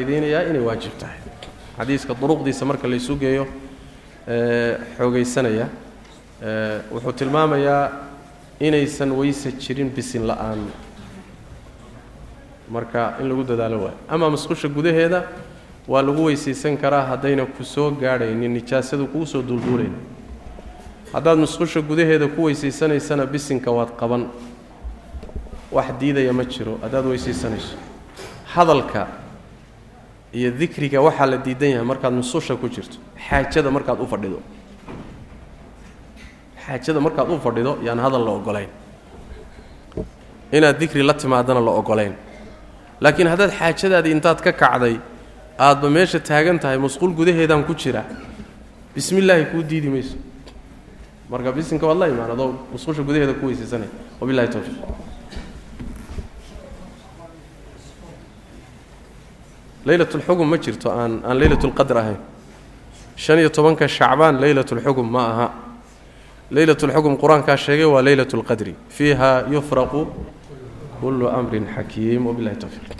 faaideynayaa inay waajib tahay. Xadiiska duruqdiisa marka laysu geeyo xoogaysanaya wuxuu tilmaamayaa inaysan weyse jirin bisin la'aan. Marka in lagu dadaalo waayo ama masqusha gudaheeda waa lagu weysaysan karaa haddayna ku soo gaadhaynin nijaasadu kuu soo duulduulayn haddaad masqusha gudaheeda ku weysaysanaysana bisinka waad qaban. Wax diidaya ma jiro haddaad weysaysanayso hadalka iyo dikriga waxaa la diidan yahay markaad mususha ku jirto. Xaajada markaad u fadhido. Xaajada markaad u fadhido yaan hadal la ogolayn inaad dikri la timaadana la ogolayn laakiin haddaad xaajadaadii intaad ka kacday aadba meesha taagan tahay masquul gudaheedaan ku jira bismillaahi kuu diidi mayso. Marka bisinka waad la imaan adoo masquusha gudaheeda ku weysaysanay wabilahi towfiiq leylatulxugum ma jirto aan aan leylatulqadr ahayn. Shan iyo tobanka shacbaan leylatulxugum ma aha. Leylatulxugum qur'aankaa sheegay waa leylatulqadri fiiha yufraqu kullu amrin xakiim wabilahi towfiiq